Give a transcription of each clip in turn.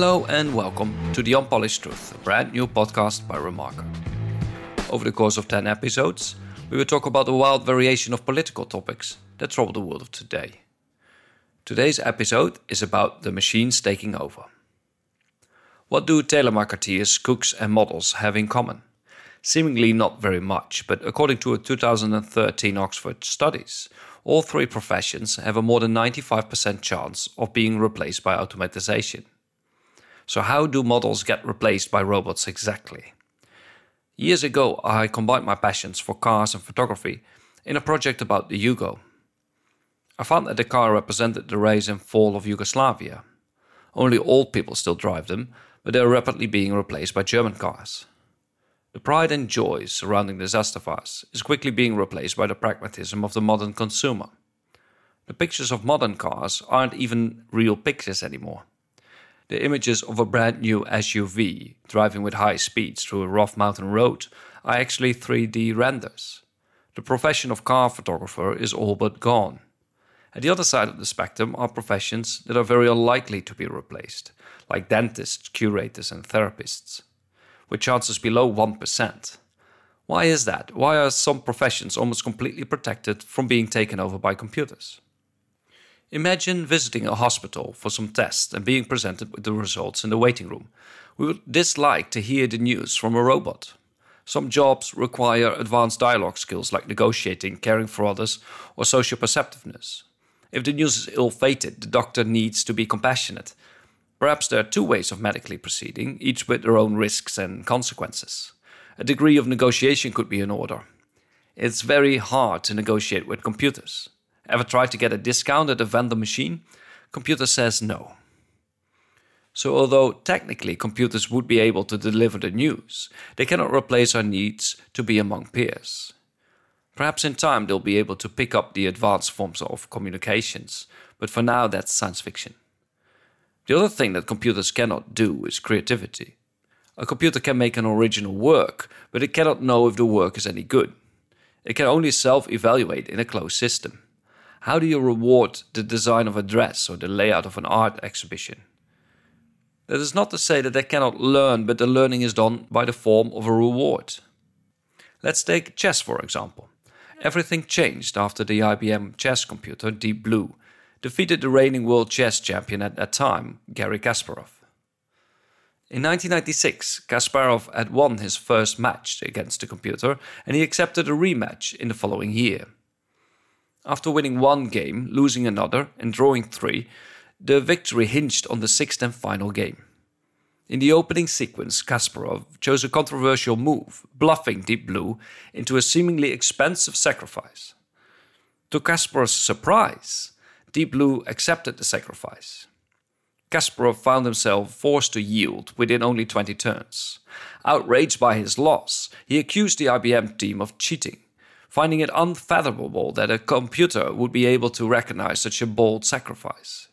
Hello and welcome to The Unpolished Truth, a brand new podcast by Remarker. Over the course of 10 episodes, we will talk about a wild variation of political topics that trouble the world of today. Today's episode is about the machines taking over. What do telemarketeers, cooks, and models have in common? Seemingly not very much, but according to a 2013 Oxford studies, all three professions have a more than 95% chance of being replaced by automatization. So, how do models get replaced by robots exactly? Years ago, I combined my passions for cars and photography in a project about the Yugo. I found that the car represented the rise and fall of Yugoslavia. Only old people still drive them, but they are rapidly being replaced by German cars. The pride and joy surrounding the Zastavas is quickly being replaced by the pragmatism of the modern consumer. The pictures of modern cars aren't even real pictures anymore. The images of a brand new SUV driving with high speeds through a rough mountain road are actually 3D renders. The profession of car photographer is all but gone. At the other side of the spectrum are professions that are very unlikely to be replaced, like dentists, curators, and therapists with chances below 1%. Why is that? Why are some professions almost completely protected from being taken over by computers? Imagine visiting a hospital for some tests and being presented with the results in the waiting room. We would dislike to hear the news from a robot. Some jobs require advanced dialogue skills like negotiating, caring for others, or social perceptiveness. If the news is ill fated, the doctor needs to be compassionate Perhaps there are two ways of medically proceeding, each with their own risks and consequences. A degree of negotiation could be in order. It's very hard to negotiate with computers. Ever tried to get a discount at a vendor machine? Computer says no. So, although technically computers would be able to deliver the news, they cannot replace our needs to be among peers. Perhaps in time they'll be able to pick up the advanced forms of communications, but for now that's science fiction. The other thing that computers cannot do is creativity. A computer can make an original work, but it cannot know if the work is any good. It can only self evaluate in a closed system. How do you reward the design of a dress or the layout of an art exhibition? That is not to say that they cannot learn, but the learning is done by the form of a reward. Let's take chess, for example. Everything changed after the IBM chess computer Deep Blue defeated the reigning world chess champion at that time, Garry Kasparov. In 1996, Kasparov had won his first match against the computer and he accepted a rematch in the following year. After winning one game, losing another, and drawing three, the victory hinged on the sixth and final game. In the opening sequence, Kasparov chose a controversial move, bluffing Deep Blue into a seemingly expensive sacrifice. To Kasparov's surprise, Deep Blue accepted the sacrifice. Kasparov found himself forced to yield within only 20 turns. Outraged by his loss, he accused the IBM team of cheating, finding it unfathomable that a computer would be able to recognize such a bold sacrifice.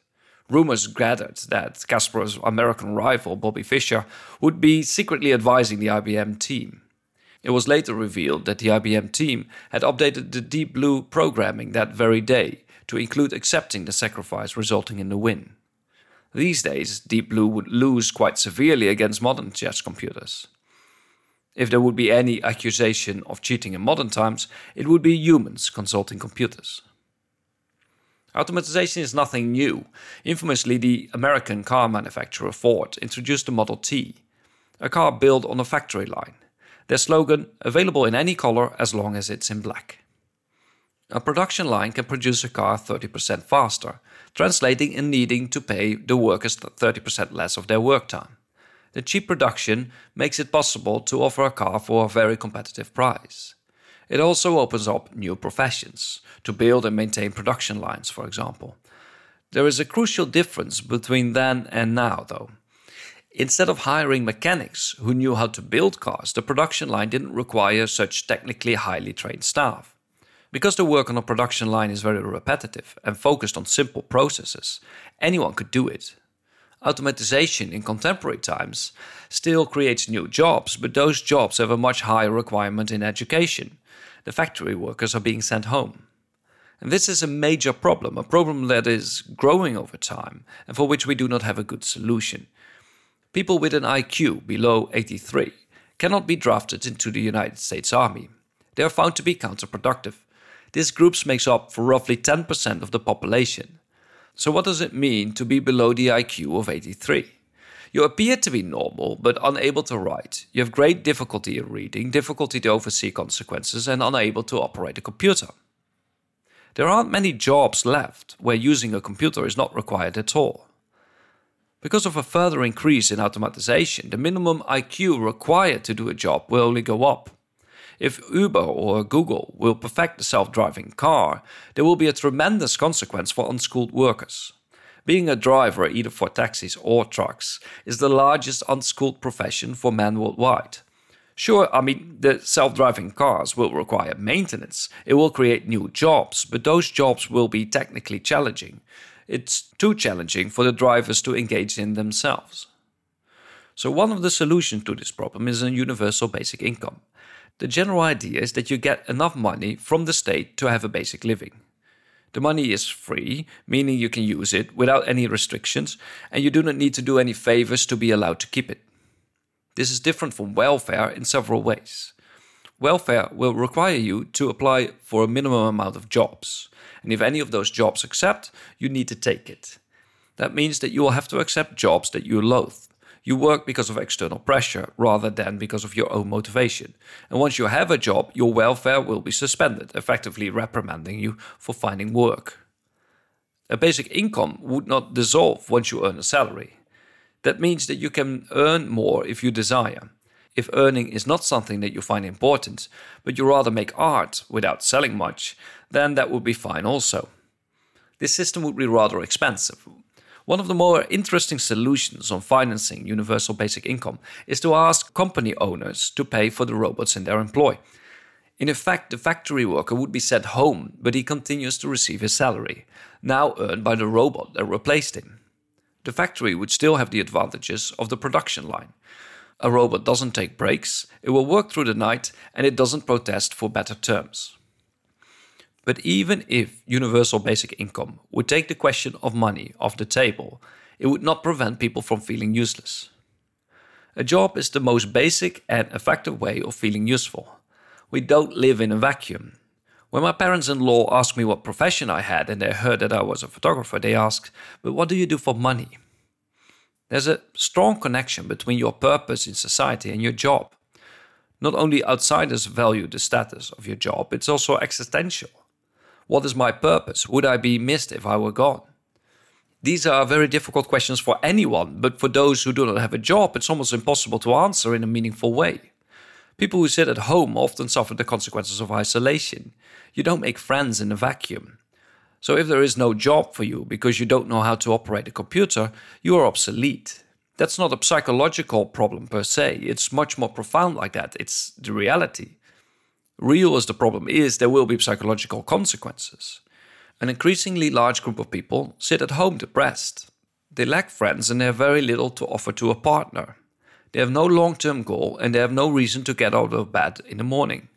Rumors gathered that Kasparov's American rival, Bobby Fischer, would be secretly advising the IBM team. It was later revealed that the IBM team had updated the Deep Blue programming that very day to include accepting the sacrifice resulting in the win. These days, Deep Blue would lose quite severely against modern chess computers. If there would be any accusation of cheating in modern times, it would be humans consulting computers. Automatization is nothing new. Infamously, the American car manufacturer Ford introduced the Model T, a car built on a factory line. Their slogan, available in any color as long as it's in black. A production line can produce a car 30% faster, translating in needing to pay the workers 30% less of their work time. The cheap production makes it possible to offer a car for a very competitive price. It also opens up new professions, to build and maintain production lines, for example. There is a crucial difference between then and now, though. Instead of hiring mechanics who knew how to build cars, the production line didn't require such technically highly trained staff. Because the work on a production line is very repetitive and focused on simple processes, anyone could do it. Automatization in contemporary times still creates new jobs, but those jobs have a much higher requirement in education. The factory workers are being sent home. And this is a major problem, a problem that is growing over time and for which we do not have a good solution. People with an IQ below 83 cannot be drafted into the United States Army. They are found to be counterproductive. This group makes up for roughly 10% of the population. So, what does it mean to be below the IQ of 83? You appear to be normal but unable to write. You have great difficulty in reading, difficulty to oversee consequences, and unable to operate a computer. There aren't many jobs left where using a computer is not required at all. Because of a further increase in automatization, the minimum IQ required to do a job will only go up. If Uber or Google will perfect the self driving car, there will be a tremendous consequence for unschooled workers. Being a driver, either for taxis or trucks, is the largest unschooled profession for men worldwide. Sure, I mean, the self driving cars will require maintenance, it will create new jobs, but those jobs will be technically challenging. It's too challenging for the drivers to engage in themselves. So, one of the solutions to this problem is a universal basic income. The general idea is that you get enough money from the state to have a basic living. The money is free, meaning you can use it without any restrictions, and you do not need to do any favors to be allowed to keep it. This is different from welfare in several ways. Welfare will require you to apply for a minimum amount of jobs, and if any of those jobs accept, you need to take it. That means that you will have to accept jobs that you loathe. You work because of external pressure rather than because of your own motivation. And once you have a job, your welfare will be suspended, effectively reprimanding you for finding work. A basic income would not dissolve once you earn a salary. That means that you can earn more if you desire. If earning is not something that you find important, but you rather make art without selling much, then that would be fine also. This system would be rather expensive, one of the more interesting solutions on financing universal basic income is to ask company owners to pay for the robots in their employ. In effect, the factory worker would be sent home, but he continues to receive his salary, now earned by the robot that replaced him. The factory would still have the advantages of the production line. A robot doesn't take breaks, it will work through the night, and it doesn't protest for better terms. But even if universal basic income would take the question of money off the table, it would not prevent people from feeling useless. A job is the most basic and effective way of feeling useful. We don't live in a vacuum. When my parents in law asked me what profession I had and they heard that I was a photographer, they asked, But what do you do for money? There's a strong connection between your purpose in society and your job. Not only outsiders value the status of your job, it's also existential. What is my purpose? Would I be missed if I were gone? These are very difficult questions for anyone, but for those who do not have a job, it's almost impossible to answer in a meaningful way. People who sit at home often suffer the consequences of isolation. You don't make friends in a vacuum. So, if there is no job for you because you don't know how to operate a computer, you are obsolete. That's not a psychological problem per se, it's much more profound like that. It's the reality real as the problem is, there will be psychological consequences. An increasingly large group of people sit at home depressed. They lack friends and they have very little to offer to a partner. They have no long term goal and they have no reason to get out of bed in the morning.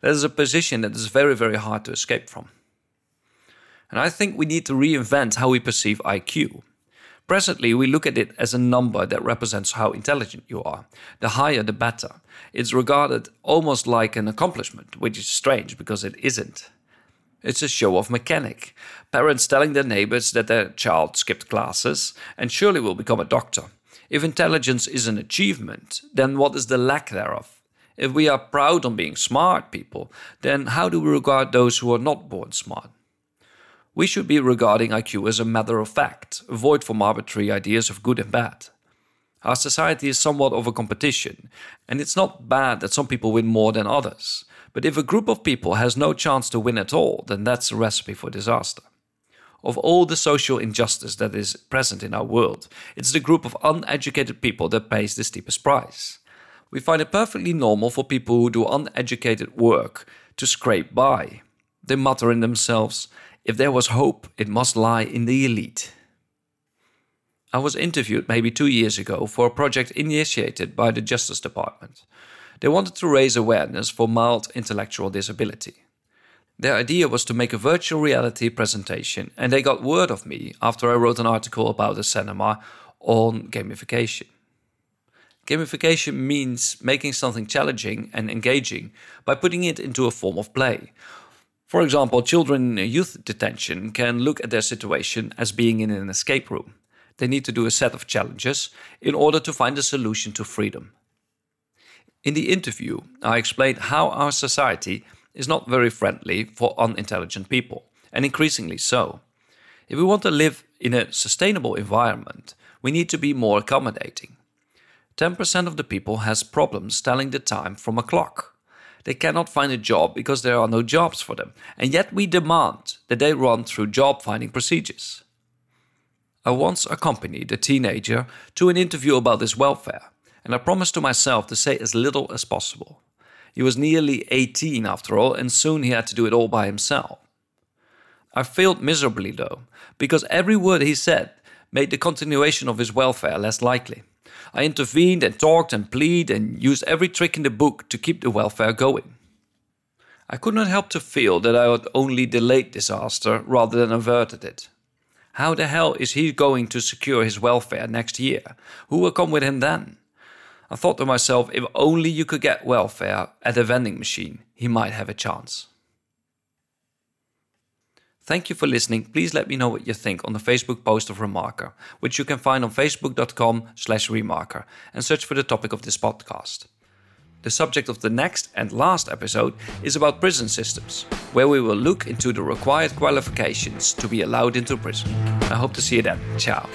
That is a position that is very, very hard to escape from. And I think we need to reinvent how we perceive IQ. Presently, we look at it as a number that represents how intelligent you are. The higher, the better. It's regarded almost like an accomplishment, which is strange because it isn't. It's a show off mechanic. Parents telling their neighbors that their child skipped classes and surely will become a doctor. If intelligence is an achievement, then what is the lack thereof? If we are proud on being smart people, then how do we regard those who are not born smart? We should be regarding IQ as a matter of fact, void from arbitrary ideas of good and bad. Our society is somewhat of a competition, and it's not bad that some people win more than others. But if a group of people has no chance to win at all, then that's a recipe for disaster. Of all the social injustice that is present in our world, it's the group of uneducated people that pays the steepest price. We find it perfectly normal for people who do uneducated work to scrape by. They mutter in themselves, if there was hope, it must lie in the elite. I was interviewed maybe two years ago for a project initiated by the Justice Department. They wanted to raise awareness for mild intellectual disability. Their idea was to make a virtual reality presentation, and they got word of me after I wrote an article about a cinema on gamification. Gamification means making something challenging and engaging by putting it into a form of play. For example, children in youth detention can look at their situation as being in an escape room. They need to do a set of challenges in order to find a solution to freedom. In the interview, I explained how our society is not very friendly for unintelligent people, and increasingly so. If we want to live in a sustainable environment, we need to be more accommodating. 10% of the people has problems telling the time from a clock. They cannot find a job because there are no jobs for them, and yet we demand that they run through job finding procedures. I once accompanied a teenager to an interview about his welfare, and I promised to myself to say as little as possible. He was nearly 18 after all, and soon he had to do it all by himself. I failed miserably though, because every word he said made the continuation of his welfare less likely. I intervened and talked and pleaded and used every trick in the book to keep the welfare going. I could not help to feel that I had only delayed disaster rather than averted it. How the hell is he going to secure his welfare next year? Who will come with him then? I thought to myself, if only you could get welfare at a vending machine, he might have a chance. Thank you for listening. Please let me know what you think on the Facebook post of Remarker, which you can find on facebook.com slash remarker and search for the topic of this podcast. The subject of the next and last episode is about prison systems, where we will look into the required qualifications to be allowed into prison. I hope to see you then. Ciao.